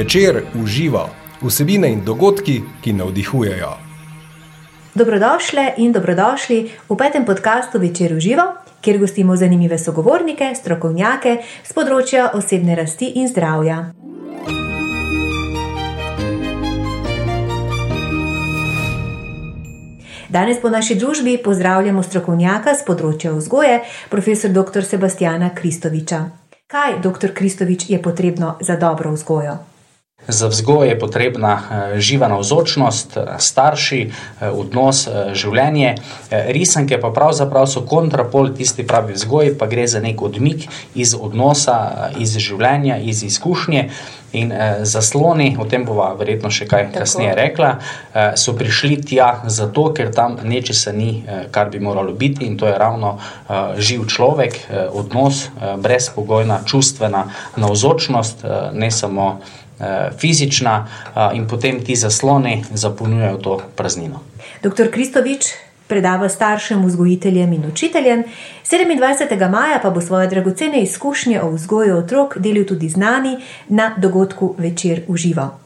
Večer uživa vsebine in dogodki, ki navdihujejo. Dobrodošle in dobrodošli v petem podkastu Večer uživa, kjer gostimo zanimive sogovornike, strokovnjake z področja osebne rasti in zdravja. Danes po naši družbi pozdravljamo strokovnjaka z področja vzgoje, profesor dr. Sebastiana Kristoviča. Kaj, dr. Kristovič, je potrebno za dobro vzgojo? Za vzgojo je potrebna eh, živa navzočnost, eh, starši, eh, odnos, življenje. Risanke pa pravzaprav so kontrapol tisti pravi vzgoj, pa gre za nek odmik iz odnosa, iz življenja, iz izkušnje. In eh, zasloni, o tem bova verjetno še kaj Tako. kasneje rekla, eh, so prišli tja zato, ker tam nečesa ni, eh, kar bi moralo biti, in to je ravno eh, živ človek, eh, odnos, eh, brezpogojna, čustvena navzočnost, eh, ne samo. Eh, fizična, eh, in potem ti zasloni zapolnjujejo to praznino. Doktor Kristovič predava staršem, vzgojiteljem in učiteljem, 27. maja pa bo svoje dragocene izkušnje o vzgoju otrok delil tudi z nami na dogodku Večer uživa.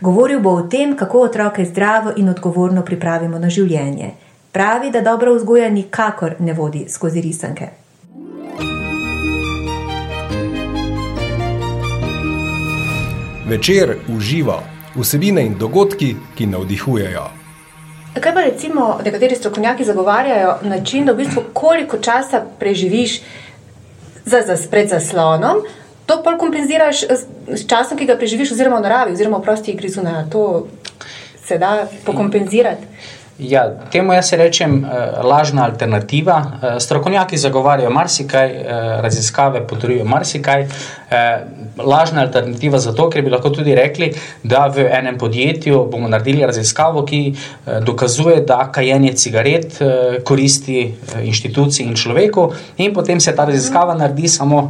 Govoril bo o tem, kako otroke zdravo in odgovorno pripravimo na življenje. Pravi, da dobra vzgoja nikakor ne vodi skozi risanke. Večer uživa vsebine in dogodki, ki navdihujejo. Kaj pa recimo nekateri strokovnjaki zagovarjajo način, da v bistvu koliko časa preživiš za, za, pred zaslonom, to pa kompenziraš s časom, ki ga preživiš, oziroma v naravi, oziroma v prosti igri zunaj. To se da pokompenzirati. Ja, temu jaz rečem uh, lažna alternativa. Uh, strokovnjaki zagovarjajo marsikaj, uh, raziskave potrjujejo marsikaj. Uh, lažna alternativa zato, ker bi lahko tudi rekli, da v enem podjetju bomo naredili raziskavo, ki uh, dokazuje, da kajenje cigaret uh, koristi uh, inštituciji in človeku, in potem se ta raziskava naredi samo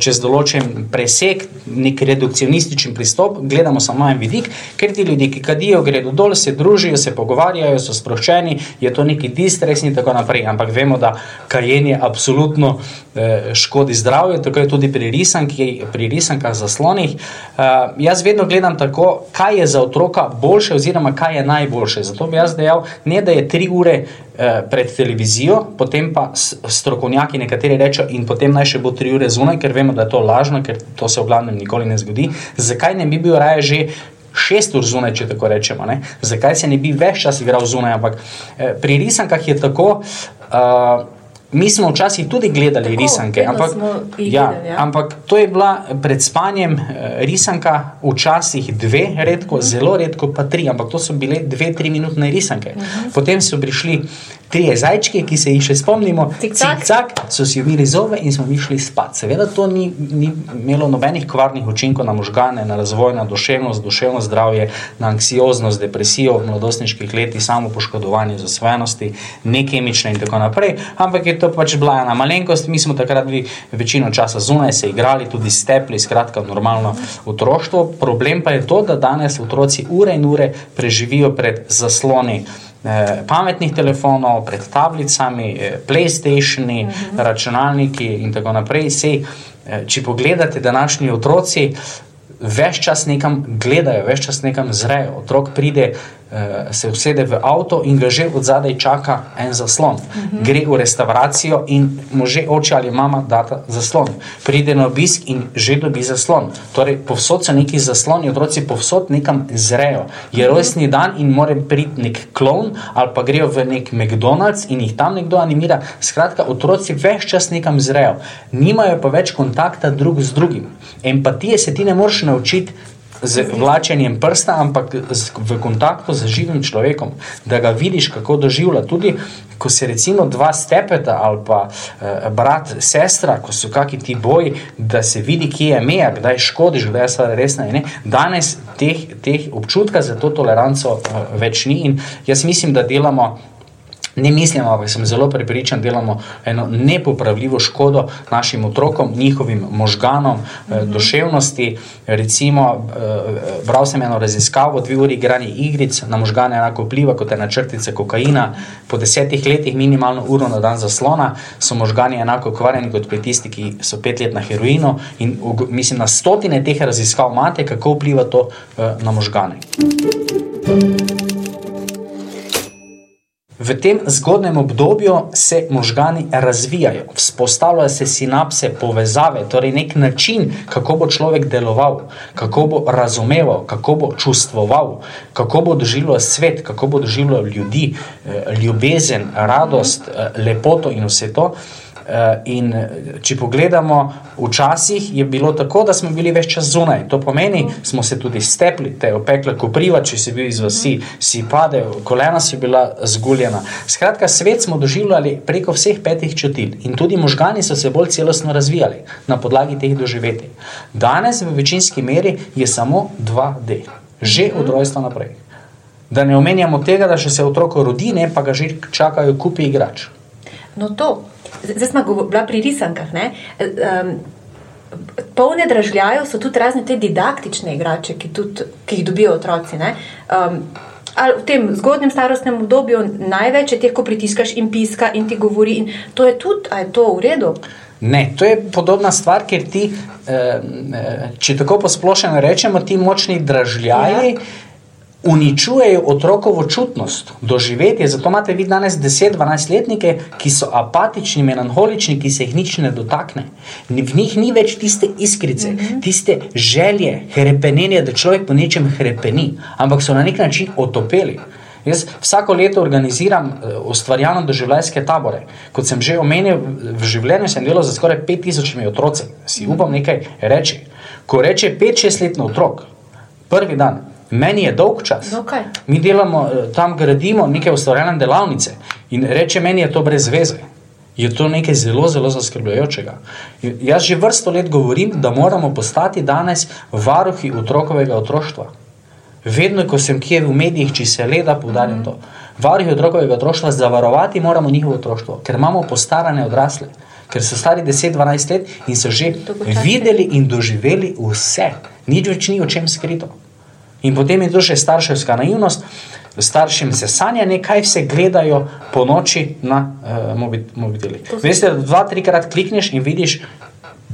čez določen preseg, nek redukcionističen pristop, gledamo samo en vidik, ker ti ljudje, ki kadijo, gredo dol, se družijo, se pogovarjajo sproščeni, je to neki distres in tako naprej. Ampak vemo, da kajenje absolutno eh, škodi zdravju, tako je tudi pri, risanki, pri risankah zaslonih. Eh, jaz vedno gledam tako, kaj je za otroka boljše, oziroma kaj je najboljše. Zato bi jaz dejal, ne da je tri ure eh, pred televizijo, potem pa strokovnjaki nekateri rečejo, in potem naj še bo tri ure zunaj, ker vemo, da je to lažno, ker to se v glavnem nikoli ne zgodi. Zakaj ne bi bil raje že? šest ur zunaj, če tako rečemo. Ne? Zakaj se ne bi več čas igral zunaj? Ampak eh, pri risankah je tako. Uh, Mi smo včasih tudi gledali Tako, risanke, ampak, ja, gledali, ja. ampak to je bila pred spanjem eh, risanka, včasih dve, redko, uh mhm. -huh. zelo redko pa tri, ampak to so bile dve, tri minutne risanke. Uh mhm. -huh. Potem so prišli tri zajčke, ki se jih še spomnimo, cik-cak, so si umili zobe in smo išli spat. Seveda to ni, ni imelo nobenih kvarnih učinkov na možgane, na razvoj, na duševnost, duševno zdravje, na anksioznost, depresijo v mladostniških letih, samo poškodovanje zasvojenosti, nekemične in tako naprej. Ampak je to pač bila ena malenkost, mi smo takrat bili večino časa zunaj, se igrali, tudi stepli, skratka, normalno otroštvo. Problem pa je to, da danes otroci ure in ure preživijo pred zasloni. Eh, pametnih telefonov, pred tablicami, eh, PlayStationi, uh mhm. -huh. računalniki in tako naprej. Sej, eh, če pogledate današnji otroci, več čas nekam gledajo, več čas nekam zrejo. Otrok pride se usede v avto in ga že od zadaj čaka en zaslon. Uh mhm. -huh. Gre v restauracijo in mu že oče ali mama data zaslon. Pride na obisk in že dobi zaslon. Torej, povsod so neki zasloni, otroci povsod nekam zrejo. Je mhm. rojstni dan in mora priti nek klon ali pa grejo v nek McDonald's in jih tam nekdo animira. Skratka, otroci več čas nekam zrejo, nimajo pa več kontakta drug z drugim. Empatije se ti ne moreš naučiti z vlačenjem prsta, ampak z, v kontaktu z živim človekom, da ga vidiš, kako doživlja. Tudi ko se recimo dva stepeta ali pa eh, brat, sestra, ko so kakšni ti boji, da se vidi, kje je meja, kdaj škodiš, kdaj je stvar resna. Danes teh, teh občutka za to toleranco eh, več ni in jaz mislim, da delamo Ne mislim, ampak sem zelo prepričan, da delamo eno nepopravljivo škodo našim otrokom, njihovim možganom, mm -hmm. duševnosti. Recimo, eh, bral sem eno raziskavo, dve uri igranja igric na možgane enako vpliva kot ena črtica kokaina. Po desetih letih, minimalno uro na dan zaslona, so možgani enako kvarjeni kot pri tistih, ki so pet let na heroinu. In mislim, na stotine teh raziskav imate, kako vpliva to na možgane. Thank you. V tem zgodnem obdobju se možgani razvijajo, vzpostavljajo se sinapse, povezave, torej nek način, kako bo človek deloval, kako bo razumeval, kako bo čustvoval, kako bo doživljal svet, kako bo doživljal ljudi, eh, ljubezen, radost, eh, lepoto in vse to. Eh, in eh, če pogledamo, včasih je bilo tako, da smo bili več čas zunaj. To pomeni, da smo se tudi stepli, te opekle kopriva, če si bil iz vasi, si padel, kolena si bila zguljena. Skratka, svet smo doživljali preko vseh petih čutil in tudi možgani so se bolj celostno razvijali na podlagi teh doživetij. Danes v večinski meri je samo 2D, že od rojstva naprej. Da ne omenjamo tega, da se otrok rodi, ne pa ga že čakajo kupi igrač. No, to, zdaj smo bila pri risankah. Um, polne dražljajev so tudi razne te didaktične igrače, ki, tudi, ki jih dobijo otroci. Um, ali v tem zgodnem starostnem obdobju največ je teh, ko pritiskaš in piska in ti govori, in to je tudi, a je to v redu. Ne, to je podobna stvar, ker ti, eh, če tako posplošeno rečemo, ti močni dražljaji. Ja uničujejo otrokovo čutnost, doživetje. Zato imate vi danes 10-12 letnike, ki so apatični, melanholični, ki se jih nič ne dotakne. V njih ni več tiste iskrice, mm -hmm. tiste želje, krepenenja, da človek po nečem krepeni, ampak so na nek način otopeli. Jaz vsako leto organiziram eh, ustvarjalno doživljajske tabore. Kot sem že omenil, v življenju sem delal za skoraj 5000 otroci. Si upam nekaj reči. Ko reče 5-6 letni otrok, prvi dan, Meni je dolg čas. Okay. Mi delamo eh, tam, gradimo neke ustvarjalne delavnice in reče meni, je to brez veze. Je to nekaj zelo, zelo zaskrbljujočega. Jaz že vrsto let govorim, da moramo postati danes varuhi otrokovega otroštva. Vedno, ko sem kje v medijih, če se le da poudarjam to. Varuhi otrokovega otroštva, zavarovati moramo njihovo otroštvo, ker imamo postarane odrasle, ker so stari 10-12 let in so že videli in doživeli vse. Nič več ni o čem skrito. In potem je to še starševska naivnost, staršem se sanja, kaj vse gledajo po noči na uh, mobitelih. Veste, da dva, trikrat klikneš in vidiš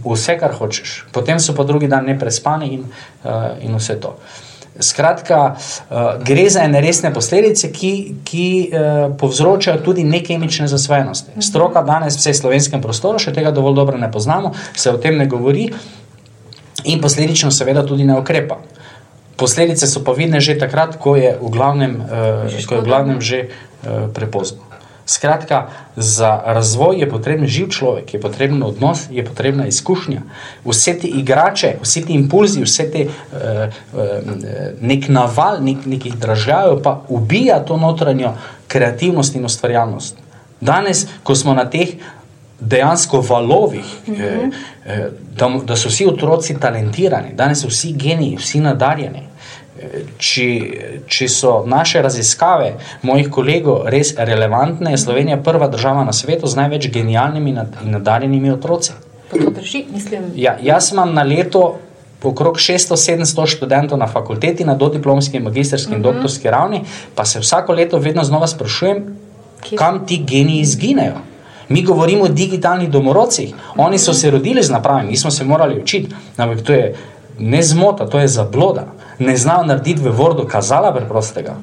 vse, kar hočeš, potem so pa drugi dan neprespani in, uh, in vse to. Skratka, uh, gre za ene resne posledice, ki, ki uh, povzročajo tudi nekemične zasvojenosti. Mhm. Stroka danes, v slovenskem prostoru, še tega dovolj dobro ne poznamo, se o tem ne govori in posledično, seveda, tudi ne ukrepa. Posledice so pa vidne že takrat, ko je v glavnem, uh, ko je v glavnem že uh, prepozno. Skratka, za razvoj je potreben živ človek, je potreben odnos, je potrebna izkušnja. Vse te igrače, vse te impulzi, vse te uh, uh, nek naval, nek, nekih držav, pa ubija to notranjo kreativnost in ustvarjalnost. Danes, ko smo na teh dejansko valovih, mm -hmm. da, da so vsi otroci talentirani, danes so vsi geniji, vsi nadarjeni. Eh, če, če so naše raziskave, mojih kolegov, res relevantne, je Slovenija prva država na svetu z največ genialnimi in nadarjenimi otroci. Drži, ja, jaz imam na leto okrog 600-700 študentov na fakulteti, na dodiplomski, magistrski in uh mhm. -huh. doktorski ravni, pa se vsako leto vedno znova sprašujem, Kje? kam ti geniji izginejo. Mi govorimo o digitalnih domorodcih. Oni so se rodili z napravami, mi smo se morali učiti. Ampak to je ne zmota, to je zabloda. Ne znajo narediti v Wordu kazala preprostega.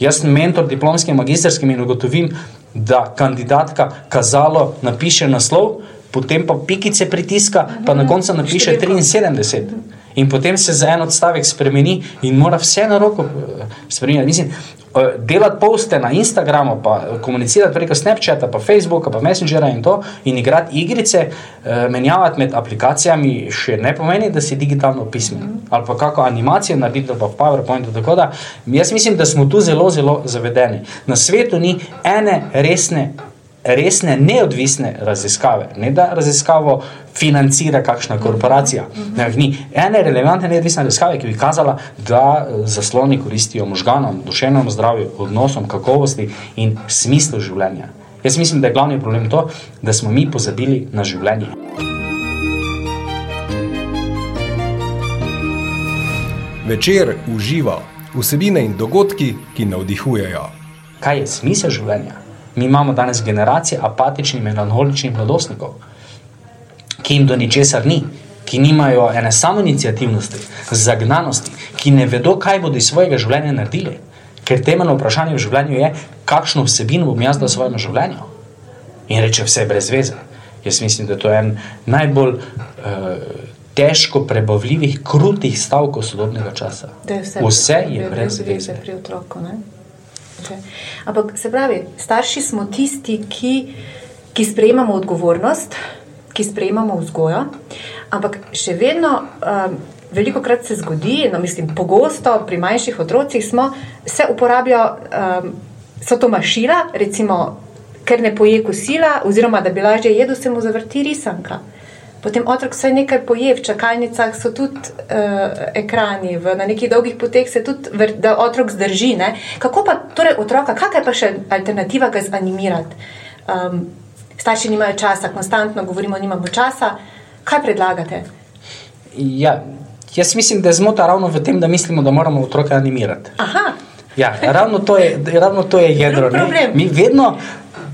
Jaz sem mentor diplomskim in magistrskim in ugotovim, da kandidatka kazalo napiše naslov, potem pa pikice pritiska, pa na koncu napiše 73. In potem se za en odstavek spremeni in mora vse na roko eh, spremeniti. Mislim, delati poste na Instagramu, pa komunicirati preko Snapchata, pa Facebooka, pa Messengera in to, in igrati igrice, eh, menjavati med aplikacijami, še ne pomeni, da si digitalno pismen. Mm. Ali pa kako animacijo narediti, pa v PowerPointu. Tako da jaz mislim, da smo tu zelo, zelo zavedeni. Na svetu ni ene resne. Resne, neodvisne raziskave, ne da raziskavo financira kakšna korporacija. Ne, ni ene relevantne neodvisne raziskave, ki bi kazala, da eh, zasloni koristijo možganom, duševnemu zdravju, odnosom, kakovosti in smislu življenja. Jaz mislim, da je glavni problem to, da smo mi pozabili na življenje. Večer uživa vsebine in dogodki, ki navdihujejo. Kaj je smisel življenja? Mi imamo danes generacije apatičnih, melanholičnih mladostnikov, ki jim do ničesar ni, ki nimajo ene samo inicijativnosti, zagnanosti, ki ne vedo, kaj bodo iz svojega življenja naredili. Ker temeljno vprašanje v življenju je, kakšno vsebino bom jaz dal svojemu življenju. In reče vse brez veze. Jaz mislim, da to je en najbolj uh, težko prebavljivih, krutih stavkov sodobnega časa. Vse, Vse je brez veze. pri otroku. Ne? Okay. Ampak se pravi, starši smo tisti, ki, ki sprejemamo odgovornost, ki sprejemamo vzgojo, ampak še vedno. Um, Veliko krat se zgodi, no, mislim, pogosto pri manjših otrocih smo, se uporabljajo, um, so to mašila, recimo, ker ne poje kosila, oziroma da bi lažje jedel, se mu zavrti risanka. Potem otrok vsaj nekaj poje, v čakalnicah so tudi uh, ekrani, v, na nekih dolgih poteh se tudi, ver, da otrok zdrži. Ne? Kako pa torej otroka, kakšna je pa še alternativa ga zanimirati? Um, starši nimajo časa, konstantno govorimo, nimamo časa. Kaj predlagate? Ja, jaz mislim, da je zmota ravno v tem, da mislimo, da moramo otroke animirati. Aha, Ja, ravno to je, ravno to je jedro. Mi vedno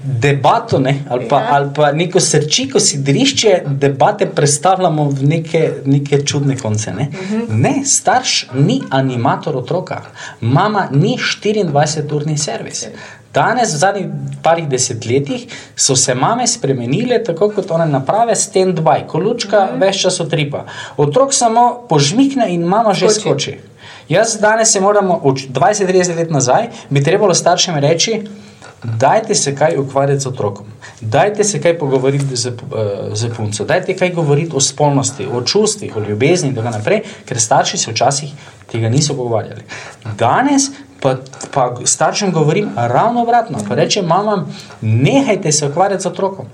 debato ne, ali, pa, Ja. ali pa neko srčiko sidrišče debate predstavljamo v neke, neke čudne konce. Ne? ne, starš ni animator otroka, mama ni 24-urni servis. Danes, v zadnjih parih desetletjih, so se mame spremenile tako kot one naprave stand-by, ko lučka mm -hmm. več čas utripa. Otrok samo požmikne in mama že Skoči. skoči. Jaz danes se moramo, od 20-30 let nazaj, bi trebalo staršem reči, dajte se kaj ukvarjati z otrokom, dajte se kaj pogovoriti z, uh, z punco, dajte kaj govoriti o spolnosti, o čustvih, o ljubezni in tako naprej, ker starši se včasih tega niso pogovarjali. Danes pa, pa staršem govorim ravno obratno, rečem mamam, nehajte se ukvarjati z otrokom.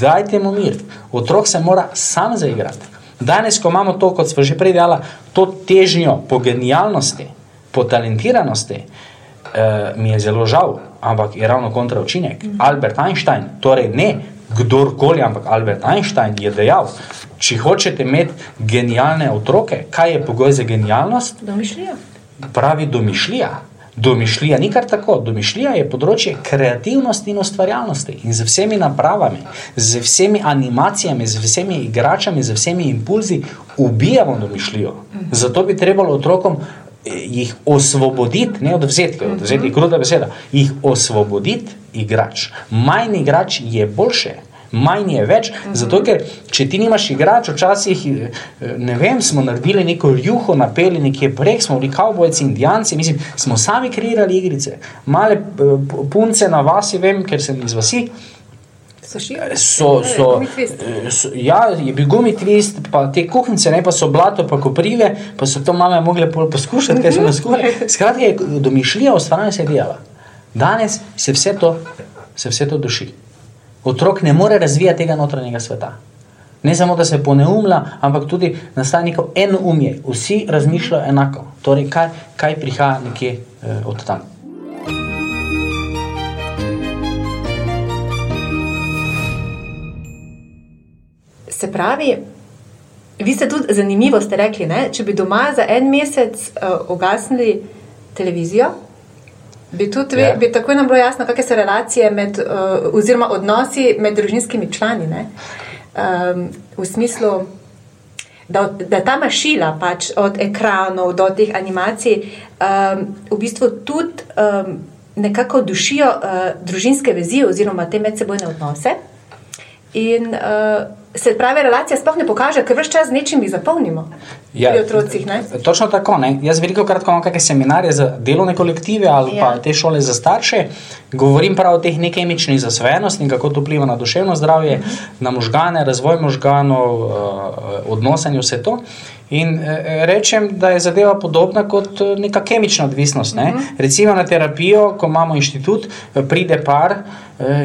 Dajte mu mir. Otrok se mora sam zaigrati. Danes, ko imamo to, kot smo že prej dejali, to težnjo po genialnosti, po talentiranosti, eh, mi je zelo žal, ampak je ravno kontra učinek. Mm. Albert Einstein, torej ne kdorkoli, ampak Albert Einstein je dejal, če hočete imeti genialne otroke, kaj je pogoj za genialnost? domišljijo. pravi domišljija. Domišljija ni kar tako. Domišljija je področje kreativnosti in ustvarjalnosti. In z vsemi napravami, z vsemi animacijami, z vsemi igračami, z vsemi impulzi ubijamo domišljijo. Zato bi trebalo otrokom jih osvoboditi, ne odvzeti, ker odvzeti je kruta beseda, jih osvoboditi igrač. Manj igrač je boljše. Manj je več, zato ker če ti nimaš igrač, včasih, eh, ne vem, smo naredili neko juho, napeli nekje prek, smo bili kavbojci, indijanci, mislim, smo sami kreirali igrice. Male eh, punce na vasi, vem, ker sem iz vasi, šili? So, so, so ja, je bil gumitvist, pa te kuhince, ne pa so blato, pa koprive, pa so to mame mogle pol poskušati, ker so nas skuhali. Skratka, je domišljija ustvarjanja se je dijala. Danes se vse to, se vse to duši. Otrok ne more razvijati tega notranjega sveta. Ne samo, da se poneumlja, ampak tudi nastaja neko eno umje. Vsi razmišljajo enako. Torej, kaj, kaj prihaja nekje eh, od tam. Se pravi, vi ste tudi zanimivo ste rekli, ne? če bi doma za en mesec uh, ugasnili televizijo, bi tudi Ja. ja. bi takoj nam bilo jasno, kakšne so relacije med, uh, oziroma odnosi med družinskimi člani. ne. Um, v smislu, da, da ta mašila, pač od ekranov do teh animacij, um, v bistvu tudi um, nekako dušijo uh, družinske vezi oziroma te medsebojne odnose. In uh, se prave relacije sploh ne pokaže, ker vse čas z nečim mi zapolnimo. Ja, pri otrocih. Ne? Točno tako. Ne? Jaz veliko krat imam kakšne seminarje za delovne kolektive ali ja. pa te šole za starše. Govorim prav o teh nekemičnih zasvojenosti in kako to vpliva na duševno zdravje, uh mhm. na možgane, razvoj možganov, uh, odnose in vse to. In e, rečem, da je zadeva podobna kot neka kemična odvisnost. Ne? Uh mhm. -huh. Recimo na terapijo, ko imamo inštitut, pride par.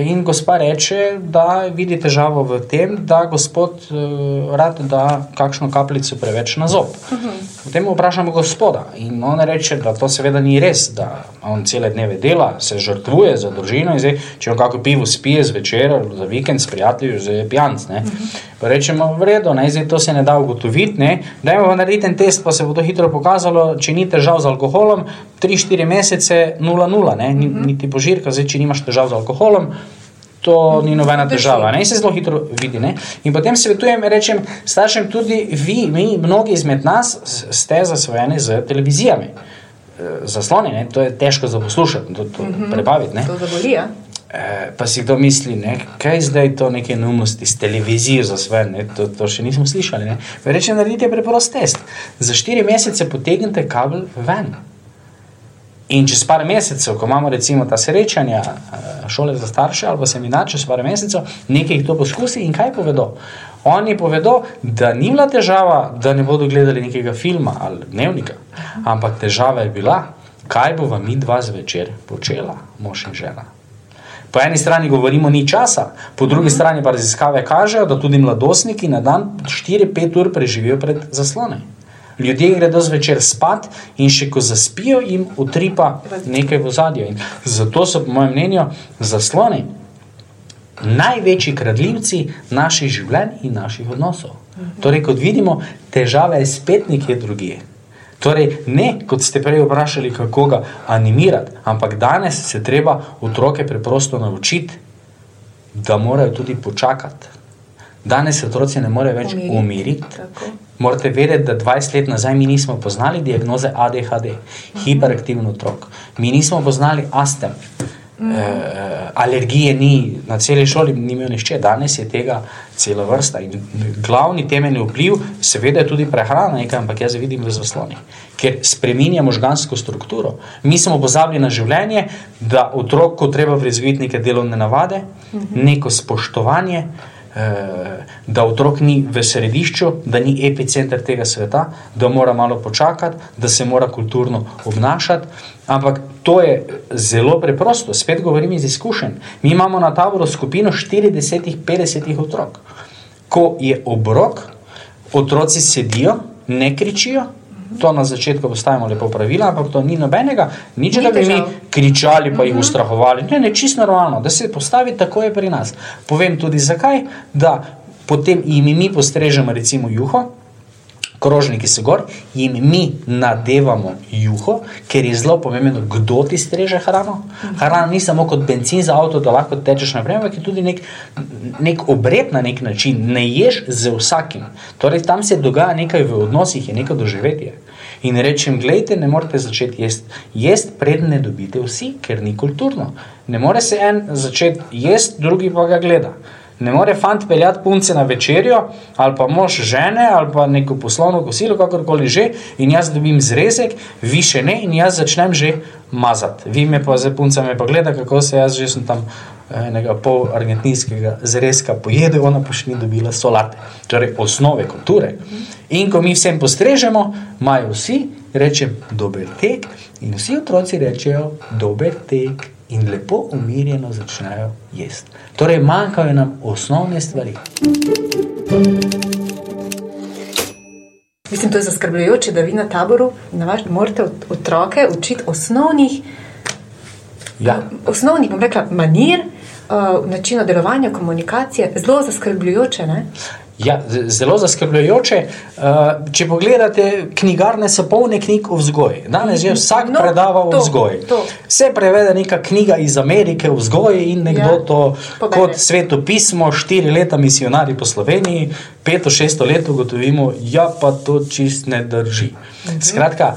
In gospa reče, da vidi težavo v tem, da gospod uh, rad da kakšno kapljico preveč na zob. -huh. Potem vprašamo gospoda in on reče, da to seveda ni res, da on cele dneve dela, se žrtvuje za družino in zdaj, če on kako pivo spije zvečer, za vikend s prijatelji, že je pijanc. Uh -huh. Pa rečemo, v redu, ne, zdaj to se ne da ugotoviti, ne, dajmo narediti en test, pa se bo to hitro pokazalo, če ni težav z alkoholom, 3-4 mesece 0-0, ne, niti požirka, zdaj, če nimaš težav z alkoholom, to ni nobena težava. Ne? In se zelo hitro vidi. Ne? In potem svetujem, rečem, staršem, tudi vi, mi, mnogi izmed nas, ste zasvojeni z televizijami. E, zasloni, ne? to je težko za poslušati, to, to mm -hmm. prebaviti. To zaboli. Ja? E, pa si kdo misli, ne? kaj zdaj to neke neumnosti s televizijo za sve, ne? to, to še nismo slišali. Rečem, naredite preprost test. Za štiri mesece potegnite kabel ven. In čez par mesecev, ko imamo recimo ta srečanja, eh, šole za starše ali pa seminar, čez par mesecev, nekaj jih to poskusi in kaj povedo. Oni povedo, da ni bila težava, da ne bodo gledali nekega filma ali dnevnika, ampak težava je bila, kaj bo vam mi dva zvečer počela, mož in žena. Po eni strani govorimo, ni časa, po drugi strani pa raziskave kažejo, da tudi mladostniki na dan 4-5 ur preživijo pred zaslonom. Ljudje gredo zvečer spat in še ko zaspijo, jim utripa nekaj v zadju. Zato so, po mojem mnenju, zasloni največji kradljivci naših življenj in naših odnosov. Torej, kot vidimo, težava je spet nekje drugje. Torej, ne kot ste prej vprašali, kako ga animirati, ampak danes se treba otroke preprosto naučiti, da morajo tudi počakati. Danes se otroci ne morejo več umiriti. umiriti. Morate vedeti, da 20 let nazaj mi nismo poznali diagnoze ADHD, hiperaktivni otrok, mi nismo poznali astem, mm. e, alergije ni na celi šoli, ni imel nišče, danes je tega cela vrsta. In glavni temeljni vpliv, seveda, je tudi prehrana, nekaj, ampak jaz vidim v zaslonih, ker spremenja možgansko strukturo. Mi smo pozabili na življenje, da otroku treba prizviti neke delovne navade, mm -hmm. neko spoštovanje. Eh, da otrok ni v središču, da ni epicenter tega sveta, da mora malo počakati, da se mora kulturno obnašati. Ampak to je zelo preprosto, spet govorim iz izkušenj. Mi imamo na taboru skupino 40-50 otrok. Ko je obrok, otroci sedijo, ne kričijo, to na začetku postavimo lepo pravila, ampak to ni nobenega, nič, ni da bi mi kričali pa jih mhm. ustrahovali. Ne, ne, čisto normalno, da se postavi tako je pri nas. Povem tudi zakaj, da potem jim mi postrežemo recimo juho, krožniki so gor, jim mi nadevamo juho, ker je zelo pomembno, kdo ti streže hrano. Hrana ni samo kot benzin za avto, da lahko tečeš naprej, ampak je tudi nek, nek obred na nek način, ne ješ z vsakim. Torej, tam se dogaja nekaj v odnosih, je neko doživetje. In rečem, gledajte, ne morete začeti jesti, jest, predne ne dobite vsi, ker ni kulturno. Ne more se en začeti jesti, drugi pa ga gleda. Ne more fant peljati punce na večerjo, ali pa mož žene, ali pa neko poslovno kosilo, kakorkoli že, in jaz dobim zrezek, vi še ne, in jaz začnem že mazati. Vi me pa za puncami pogleda, kako se jaz že sem tam eh, enega pol argentinskega zrezka pojedel, ona pa še ni dobila solate. Torej, osnove kulture. In ko mi vsem postrežemo, imajo vsi, rečem, dober tek, in vsi otroci rečejo, dober tek in lepo umirjeno začnejo jesti. Torej, manjkajo nam osnovne stvari. Mislim, to je zaskrbljujoče, da vi na taboru morate otroke učiti osnovnih, ja. osnovnih rekla, manir, uh, načina delovanja, komunikacije. Zelo zaskrbljujoče. Ne? Ja, zelo zaskrbljujoče. Uh, če pogledate, knjigarne so polne knjig o vzgoji. Danes je vsak no, predava o vzgoji. Vse prevede neka knjiga iz Amerike o vzgoji in nekdo ja, to pobede. kot sveto pismo, štiri leta misionari po Sloveniji, peto, šesto leto ugotovimo, ja, pa to čist ne drži. Mhm. Skratka,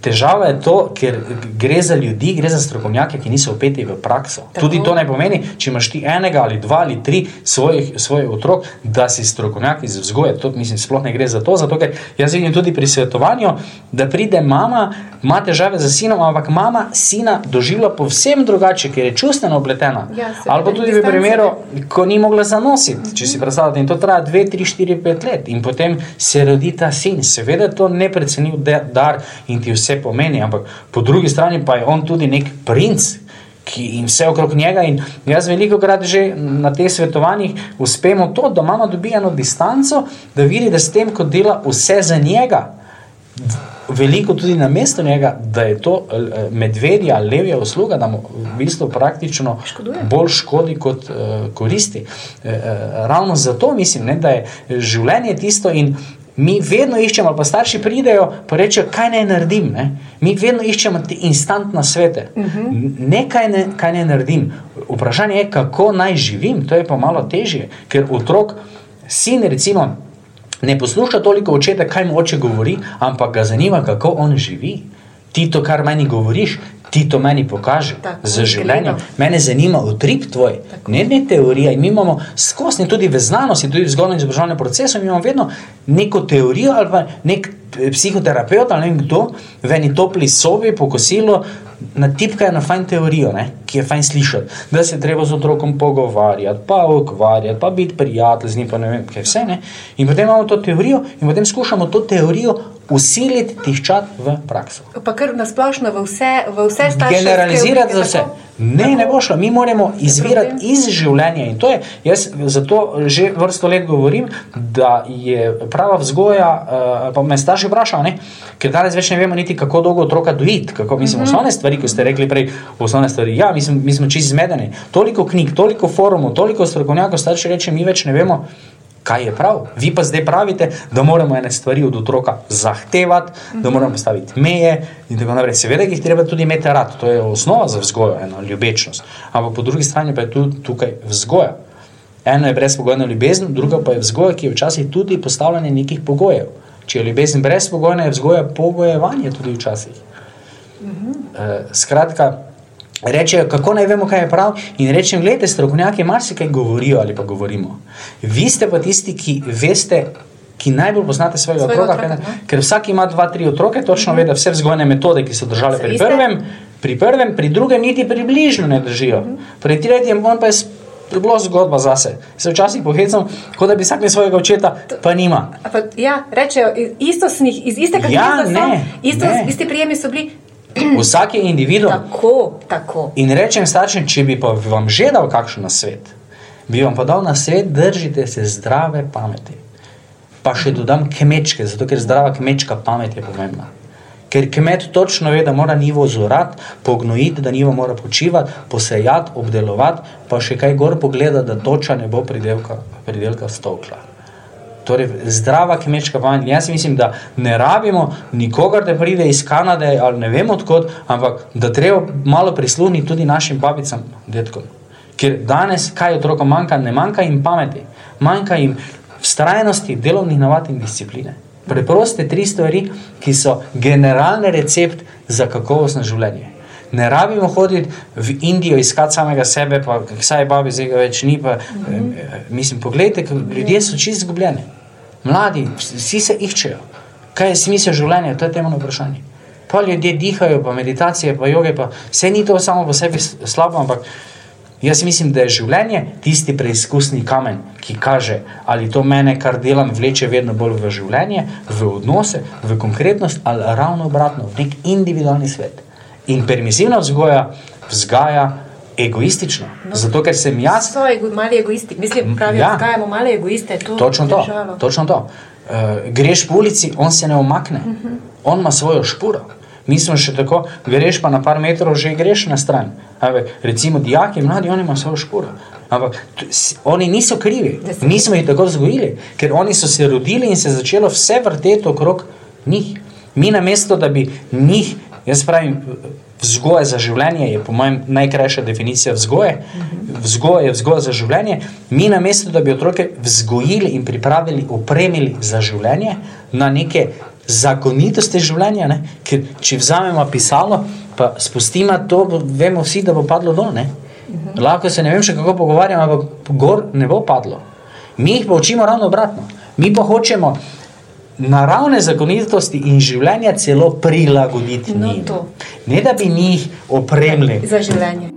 težava je to, ker gre za ljudi, gre za strokovnjake, ki niso upeti v prakso. Tako. Tudi to ne pomeni, če imaš ti enega ali dva ali tri svojih, svojih otrok, da si strokovnjak iz vzgoje. To mislim, sploh ne gre za to. Zato, ker jaz vidim tudi pri svetovanju, da pride mama, ima težave z sinom, ampak mama sina doživlja povsem drugače, ker je čustveno obletena. Ja, ali pa tudi v primeru, ko ni mogla zanositi, če si predstavljate, in to traja dve, tri, štiri, pet let, in potem se rodi ta sin. Seveda je to neprecenljiv dar in ti vse pomeni, ampak po drugi strani pa je on tudi nek princ. In vse okrog njega, in jaz veliko krat že na teh svetovanjih uspemo to, da mama dobi eno distanco, da vidi, da s tem, ko dela vse za njega, veliko tudi na mestu njega, da je to eh, medvedja ali levija usluga, da mu v bistvu praktično Škoduje. bolj škodi kot uh, koristi. Uh, ravno zato mislim, ne, da je življenje tisto in. Mi vedno iščemo, pa starši pridejo in rečejo, kaj naj naredim. Ne? Mi vedno iščemo te instantne svete. Uh -huh. Ne, kaj ne, kaj ne naredim. Vprašanje je, kako naj živim. To je pa malo težje, ker otrok, sin, recimo, ne posluša toliko očeta, kaj mu oče govori, ampak ga zanima, kako on živi. Ti to, kar meni govoriš, ti to meni pokaže Tako, za življenje. Mene zanima utrip tvoj, ne, ne teorija. In mi imamo skozi, tudi v znanosti, tudi v vzgojnem izobraževalnem procesu, imamo vedno neko teorijo ali pa nek eh, psihoterapeut ali ne vem kdo v eni topli sobi po kosilu. Natipkajo na fajn teorijo, ne, ki je fajn slišati, da se je treba z otrokom pogovarjati, pa ukvarjati, pa biti prijatelj z njim, pa ne vem, kaj vse. Ne. In potem imamo to teorijo in potem skušamo to teorijo usiliti, tiščati v prakso. Pa kar nasplošno v vse, v vse starše. Generalizirati za vse. Ne, ne bo šlo. Mi moramo izvirati iz življenja. In to je, jaz zato že vrsto let govorim, da je prava vzgoja. Uh, pa me starši vprašajo, ne? ker danes več ne vemo niti, kako dolgo otroka dojiti. Kako mislim, mm -hmm. osnovne stvari, ki ste rekli prej, osnovne stvari. Ja, mi smo, mi smo čisto zmedeni. Toliko knjig, toliko forumov, toliko strokovnjakov, starši reče, mi več ne vemo. Kaj je prav? Vi pa zdaj pravite, da moramo ene stvari od otroka zahtevati, da moramo postaviti meje in tako naprej. Seveda jih treba tudi imeti rad, to je osnova za vzgojo, ena ljubečnost. Ampak po drugi strani pa je tu, tukaj vzgoja. Eno je brezpogojna ljubezen, druga pa je vzgoja, ki je včasih tudi postavljanje nekih pogojev. Če je ljubezen brezpogojna, je vzgoja pogojevanje tudi včasih. Uh, skratka, rečejo, kako naj vemo, kaj je prav. In rečem, gledajte, strokovnjaki marsikaj govorijo ali pa govorimo. Vi ste pa tisti, ki veste. Ki najbolj poznate svojega, Svojega otroka, otroka, otroka no. ker vsak ima dva, tri otroke, točno mm -hmm. ve, da vse vzgojne metode, ki so držale pri iste? prvem, pri prvem, pri drugem, niti približno ne držijo. Mm -hmm. Pri tretjem, on pa je bilo zgodba zase. Se včasih pohecam, kot da bi vsak svojega očeta, pa nima. Pa, ja, rečejo, iz- istostnih, iz istega Ja, gnezda so, ne, isto, ne. isti prijemi so bili. Vsak je individuum. Tako, tako. In rečem staršem, če bi pa vam že dal kakšen nasvet, bi vam pa dal nasvet, držite se zdrave pameti. Pa še dodam kmečke, zato ker zdrava kmečka pamet je pomembna. Ker kmet točno ve, da mora nivo zorati, pognojiti, da nivo mora počivati, posejati, obdelovati, pa še kaj gor pogleda, da toča ne bo pridelka, pridelka stokla. Torej, zdrava kmečka pamet. Jaz mislim, da ne rabimo nikogar, da pride iz Kanade ali ne vem odkot, ampak da treba malo prisluhniti tudi našim babicam, detkom. Ker danes, kaj otrokom manjka, ne manjka jim pameti, manjka jim vztrajnosti, delovnih navad in discipline. Preproste tri stvari, ki so generalni recept za kakovostno življenje. Ne rabimo hoditi v Indijo iskati samega sebe, pa saj babi zdaj ga več ni. Pa, mm -hmm. Mislim, poglejte, ljudje so čisto izgubljeni. Mladi, vsi se iščejo. Kaj je smisel življenja? To je temeljno vprašanje. Pa ljudje dihajo, pa meditacije, pa joge, pa vse ni to samo po sebi slabo, ampak jaz mislim, da je življenje tisti preizkusni kamen, ki kaže, ali to mene, kar delam, vleče vedno bolj v življenje, v odnose, v konkretnost, ali ravno obratno, v nek individualni svet. In permisivna vzgoja vzgaja egoistično. No, Zato, ker sem jaz. So ego, mali egoisti. Mislim, pravijo, Ja. ja. vzgajamo male egoiste. To Točno to. težava. Točno to. Uh, greš po ulici, on se ne omakne, uh -huh. on ima svojo špuro. Mi smo še tako, greš pa na par metrov, že greš na stran. Ampak, recimo, dijaki, mladi, oni imajo svojo špuro. Ampak oni niso krivi, mi smo jih tako vzgojili, ker oni so se rodili in se je začelo vse vrteti okrog njih. Mi na mesto, da bi njih, jaz pravim, vzgoja za življenje je po mojem najkrajša definicija vzgoje. Vzgoja je vzgoja za življenje. Mi na mesto, da bi otroke vzgojili in pripravili, opremili za življenje na neke zakonitosti življenja. Ne? Ker če vzamemo pisalo, pa spustimo to, vemo vsi, da bo padlo dol. Ne? Lahko se ne vem še kako pogovarjamo, ampak gor ne bo padlo. Mi jih pa učimo ravno obratno. Mi pa hočemo naravne zakonitosti in življenja celo prilagoditi No, njim. to. Ne da bi njih opremili. Za življenje.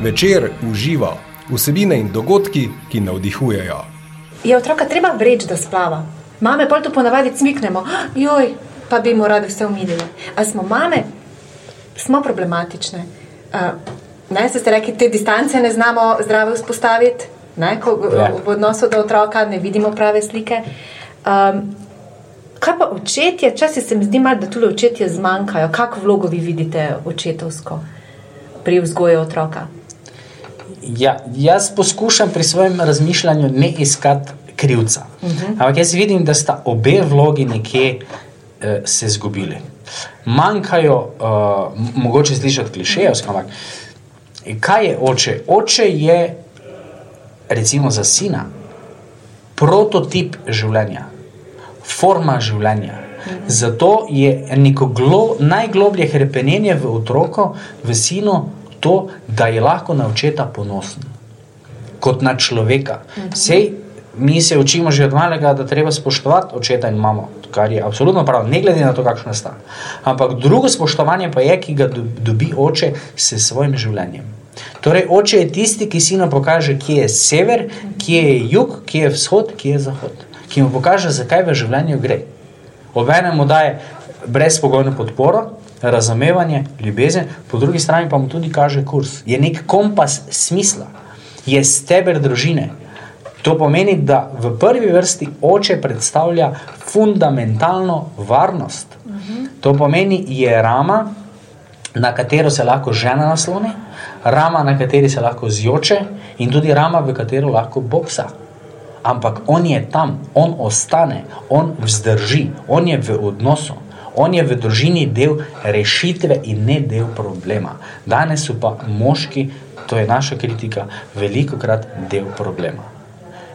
Večer uživa vsebine in dogodki, ki navdihujejo. Je otroka treba vreči, da splava. Mame pol to ponavadi cmiknemo, "Ah, joj, pa bi mu radi vse umilili. A smo mame, smo problematične. Uh, ne, ste rekli, te distance ne znamo zdravo vzpostaviti, ne, ko, Ja. v odnosu do otroka ne vidimo prave slike. Um, kaj pa očetje, včasih se mi zdi malo, da tu očetje zmanjkajo. Kakšno vlogo vi vidite očetovsko pri vzgoju otroka? Ja, jaz poskušam pri svojem razmišljanju ne iskati krivca. Uh -huh. Ampak jaz vidim, da sta obe vlogi nekje eh, se izgubili. Manjkajo, uh, mogoče slišati klišejevsko, ampak kaj je oče? Oče je, recimo za sina, prototip življenja, forma življenja. Zato je neko glo, najgloblje hrepenenje v otroku, v sinu, to, da je lahko na očeta ponosen, kot na človeka. Sej, mi se učimo že od malega, da treba spoštovati očeta in mamo, kar je absolutno prav, ne glede na to, kakšno sta. Ampak drugo spoštovanje pa je, ki ga dob- dobi oče s svojim življenjem. Torej, oče je tisti, ki sinu pokaže, kje je sever, kje je jug, kje je vzhod, kje je zahod. Ki mu pokaže, zakaj v življenju gre. Obenem mu daje brezpogojno podporo, razumevanje, ljubezen, po drugi strani pa mu tudi kaže kurs. Je nek kompas smisla, je steber družine. To pomeni, da v prvi vrsti oče predstavlja fundamentalno varnost. To pomeni, je rama, na katero se lahko žena nasloni, rama, na kateri se lahko zjoče, in tudi rama, v katero lahko boksa. Ampak on je tam, on ostane, on vzdrži, on je v odnosu, on je v družini del rešitve in ne del problema. Danes so pa moški, to je naša kritika, veliko krat del problema.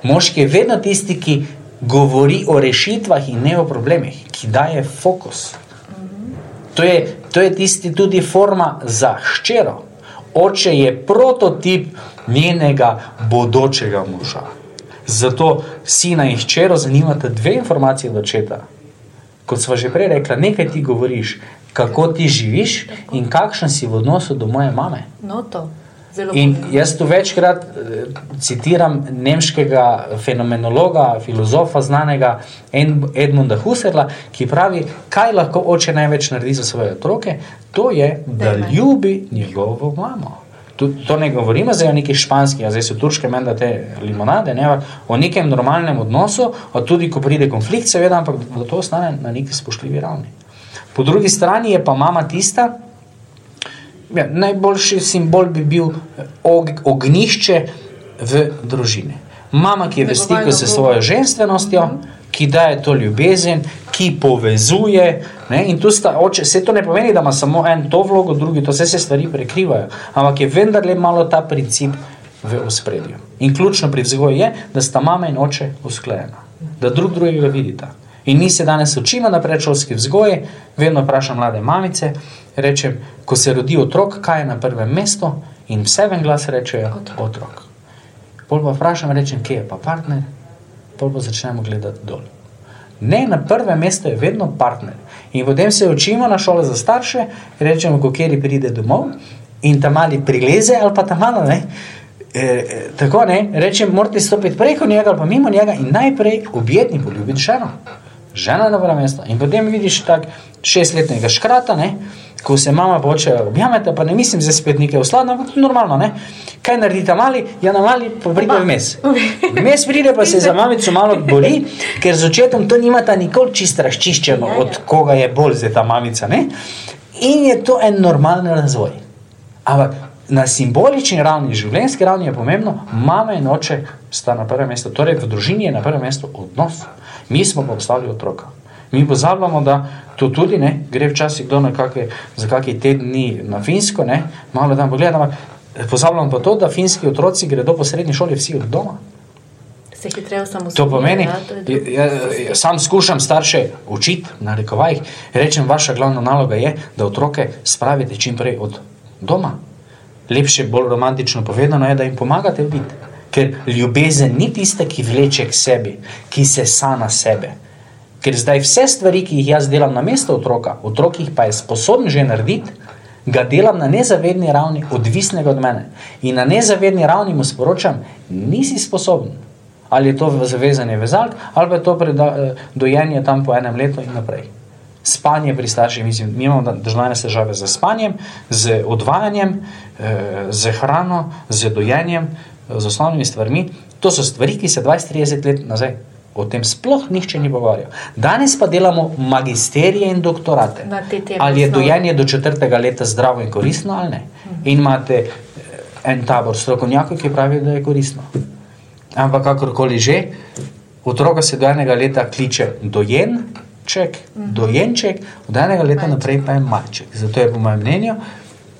Moški je vedno tisti, ki govori o rešitvah in ne o problemih, ki daje fokus. To je, to je tisti tudi forma za hčero. Oče je prototip njenega bodočega moža. Zato sina in hčero zanimata dve informacije od očeta. Kot smo že prej rekla, nekaj ti govoriš, kako ti živiš in kakšen si v odnosu do moje mame. No, to. Zelo In jaz tu večkrat eh, citiram nemškega fenomenologa, filozofa, znanega Ed- Edmunda Husserla, ki pravi, kaj lahko oče največ naredi za svoje otroke, to je, da ljubi njegovo mamo. Tu, to ne govorimo zdaj o nekih španskih, a zdaj so turške menda te limonade, ne, o nekem normalnem odnosu, a tudi ko pride konflikt, seveda, ampak da to ostane na neki spoštljivi ravni. Po drugi strani je pa mama tista, Ja, najboljši simbol bi bil eh, og, ognišče v družini. Mama, ki je v stiku s svojo ženstvenostjo, ki daje to ljubezen, ki povezuje. Ne? In tu sta oče, vse to ne pomeni, da ima samo en to vlogo, drugi to, vse se stvari prekrivajo, ampak je vendarle malo ta princip v ospredju. In ključno pri vzgoju je, da sta mama in oče usklajena, da drug drugega vidita. In mi se danes učimo na predšolski vzgoji, vedno vprašam mlade mamice, rečem, ko se rodi otrok, kaj je na prvem mestu, in vse en glas rečejo otrok. otrok. Pol pa vprašam, rečem, kje je pa partner, pol pa začnemo gledati dol. Ne, na prvem mestu je vedno partner. In potem se učimo na šole za starše, rečemo, ko kjeri pride domov in ta mali prileze ali pa ta malo ne. E, e, tako ne, rečem, morate stopiti preko njega ali pa mimo njega in najprej objetni poljubiti ženo. Žena je na prvem mestu. In potem vidiš tak šestletnega škrata, ne, ko se mama poče objamete, pa ne mislim zdaj spet nekaj usladno, ampak je normalno, ne. Kaj naredi ta mali? Ja, na mali pa pride vmes. Vmes pride pa se za mamico malo boli, ker z očetom to nimata nikoli čisto razčiščeno, Ja, ja. od koga je bolj zdaj ta mamica, ne. In je to en normalen razvoj. Ampak na simbolični ravni, življenjski ravni je pomembno, mama in oče sta na prvem mestu. Torej, v družini je na prvem mestu odnos. Mi smo pa postavili otroka. Mi pozabljamo, da to tudi ne, gre včasih kdo na kakve, za kakšne tedni na Finsko, ne, malo tam pogledam, ampak pozabljamo pa to, da finski otroci gredo po srednji šoli vsi od doma. Se hitreje samo To pomeni, ja, ja, sam skušam starše učiti, na rekovajih, rečem, vaša glavna naloga je, da otroke spravite čim prej od doma. Lepše, bolj romantično povedano je, da jim pomagate oditi. Ker ljubezen ni tista, ki vleče k sebi, ki se sana sebe. Ker zdaj vse stvari, ki jih jaz delam na mesto otroka, otrok jih pa je sposoben že narediti, ga delam na nezavedni ravni, odvisnega od mene. In na nezavedni ravni mu sporočam, nisi sposoben. Ali je to zavezanje vezalk, ali pa je to preda, dojenje tam po enem letu in naprej. Spanje pri starših, mislim, mi imamo državljane težave z spanjem, z odvajanjem, z hrano, z dojenjem, z osnovnimi stvarmi. To so stvari, ki se 20-30 let nazaj o tem sploh nihče ni govoril. Danes pa delamo magisterije in doktorate. Ali je dojenje do četrtega leta zdravo in koristno ali ne. In imate en tabor strokovnjakov, ki pravijo, da je koristno. Ampak kakorkoli že, otroka se do enega leta kliče dojenček, dojenček, od enega leta naprej pa je malček. Zato je po mojem mnenju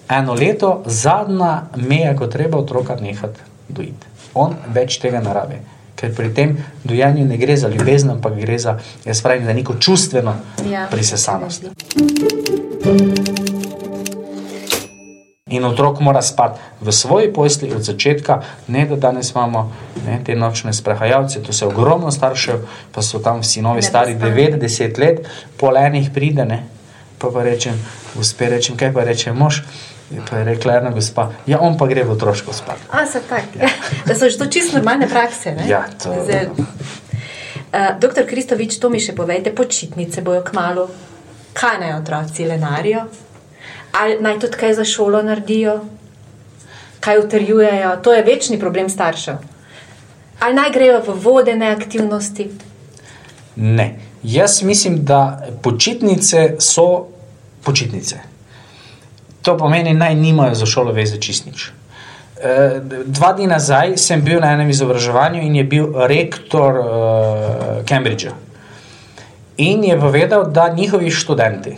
eno leto zadnja meja, ko treba otroka nehati dojiti. On več tega ne rabi. Ker pri tem dojenju ne gre za ljubezen, ampak gre za, jaz pravim, za neko čustveno ja, prisesanost. In otrok mora spati v svoji posli od začetka, ne da danes imamo ne, te nočne sprehajalce, tu se ogromno staršev, pa so tam vsi novi, stari 90 let, pol enih pride, ne, pa pa rečem, uspe rečem, kaj pa reče mož. Pa je rekla ena gospa, ja, on pa gre v otroško spat. A, so tako. Ja. Da so že to čisto normalne prakse. Ne? Ja, to je. Uh, doktor Kristovič, to mi še povejte, počitnice bojo kmalo. Kaj naj otroci lenarijo? Ali naj tudi kaj za šolo naredijo? Kaj utrjujejo? To je večni problem staršev. Ali naj grejo v vodene aktivnosti? Ne. Jaz mislim, da počitnice so počitnice. To pomeni, naj nimajo za šolo veze čist nič. E, dva dni nazaj sem bil na enem izobraževanju in je bil rektor uh, Cambridgea. In je povedal, da njihovi študenti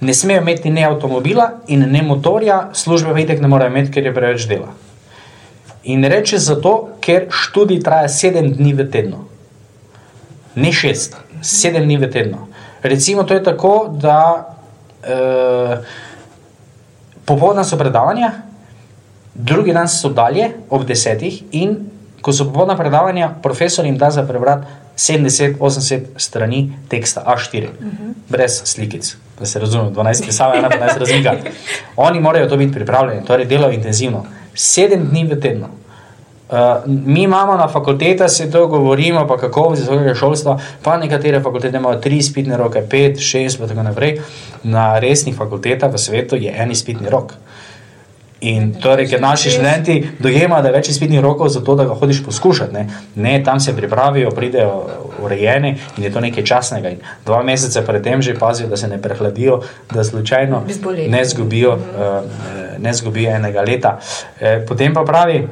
ne smejo imeti ne avtomobila in ne motorja, službe itek ne morejo imeti, ker je preveč dela. In reče zato, ker študij traja sedem dni v tednu. Ne šest, sedem dni v tednu. Recimo, to je tako, da uh, Popoldne so predavanja, drugi dan so dalje ob desetih, in ko so popoldne predavanja, profesor jim da za prebrati 70-80 strani teksta A4, uh -huh. brez slikic. Da se razume, 12 pisave, ena pa 12 razlika. Oni morajo to biti pripravljeni, torej delajo intenzivno. Sedem dni v tednu. Uh, mi imamo na fakulteti, se to govorimo, pa kako z visokega šolstva, pa nekatere fakultete imajo tri izpitne roke, pet, šest, pa tako naprej. Na resnih fakultetah v svetu je en izpitni rok. In torej, ker naši študenti dojemajo, da je več izpitnih rokov za to, da ga hodiš poskušati. Ne? ne, tam se pripravijo, pridejo urejeni in je to nekaj časnega. In dva meseca predtem že pazijo, da se ne prehladijo, da slučajno ne zgubijo, uh, ne zgubijo enega leta. E, potem pa pravi,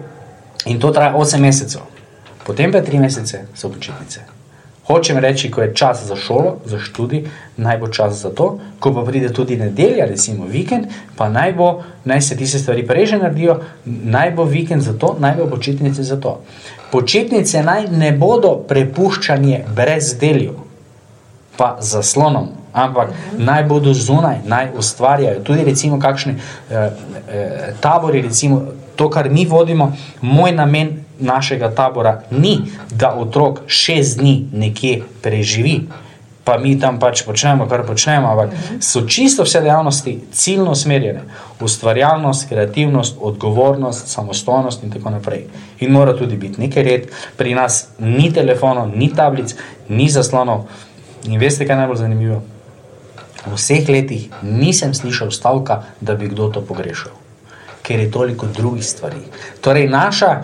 In to traja 8 mesecev, potem pa 3 mesece so počitnice. Hočem reči, ko je čas za šolo, za študij, naj bo čas za to, ko pa pride tudi nedelja, recimo vikend, pa naj, bo, naj se tiste stvari prej že naredijo, naj bo vikend za to, naj bo počitnice za to. Počitnice naj ne bodo prepuščanje brez delju, pa zaslonom, ampak mhm. naj bodo zunaj, naj ustvarjajo. Tudi recimo kakšni eh, eh, tabori, recimo to, kar mi vodimo, moj namen našega tabora ni, da otrok šest dni nekje preživi. Pa mi tam pač počnemo, kar počnemo, ampak so čisto vse dejavnosti ciljno usmerjene. Ustvarjalnost, kreativnost, odgovornost, samostojnost in tako naprej. In mora tudi biti nekaj red, pri nas ni telefonov, ni tablic, ni zaslonov. In veste, kaj je najbolj zanimivo? V vseh letih nisem slišal stavka, da bi kdo to pogrešal ker je toliko drugih stvari. Torej, naša,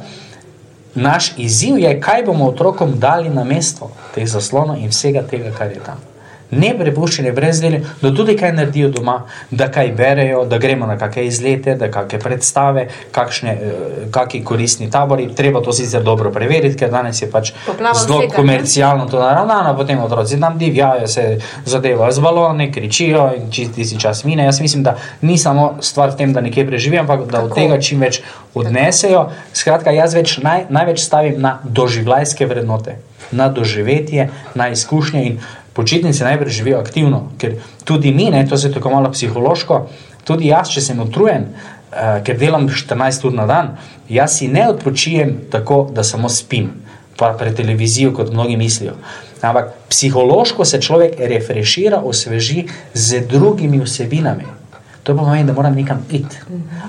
naš izziv je, kaj bomo otrokom dali na mesto teh zaslonov in vsega tega, kar je tam. Ne prepuščeni brez dela, da tudi kaj naredijo doma, da kaj berejo, da gremo na kakšne izlete, da kakšne predstave, kakšne, eh, kakšni koristni tabori. Treba to sicer dobro preveriti, ker danes je pač Poplava zelo vsega, komercialno to naravnano, potem otroci tam divjajo, se zadevajo z balone, kričijo in čisti si čas mine. Jaz mislim, da ni samo stvar v tem, da nekje preživijo, ampak da od Tako. tega čim več odnesejo. Skratka, jaz več, naj, največ stavim na doživljajske vrednote, na doživetje, na izkušnje in počitnice najprej živijo aktivno, ker tudi mi, ne, to je tako malo psihološko, tudi jaz, če sem utrujen, uh, ker delam 14 ur na dan, jaz si ne odpočijem tako, da samo spim, pa pred televizijo, kot mnogi mislijo. Ampak psihološko se človek refrešira, osveži z drugimi vsebinami. To pomeni, da moram nekam iti.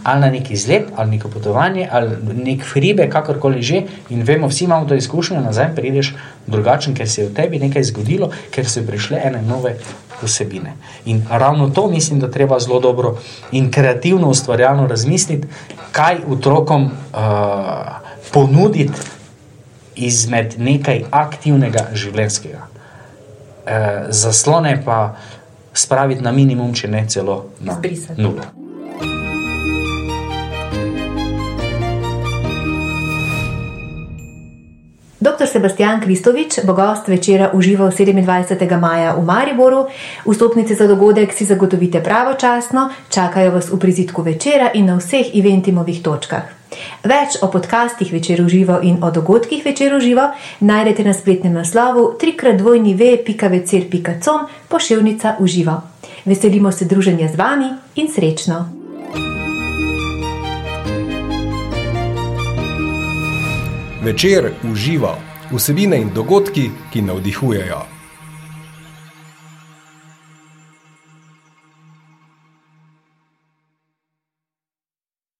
Ali na neki izlet, ali neko potovanje, ali nek hribe, kakorkoli že. In vemo, vsi imamo to izkušnjo, nazaj prideš drugačen, ker se je v tebi nekaj zgodilo, ker so prišle ene nove vsebine. In ravno to mislim, da treba zelo dobro in kreativno, ustvarjalno razmisliti, kaj otrokom uh, ponuditi izmed nekaj aktivnega življenjskega. Uh, zaslone pa spraviti na minimum, če ne celo na Izbrisati. nulo. Dr. Sebastian Kristovič bo gost večera užival 27. maja v Mariboru. Vstopnice za dogodek si zagotovite pravočasno, čakajo vas v prizitku večera in na vseh eventimovih točkah. Več o podcastih večer uživo in o dogodkih večer uživo najdete na spletnem naslovu www.večer.com pošiljnica uživo. Veselimo se druženja z vami in srečno! Večer uživa vsebine in dogodki, ki navdihujejo.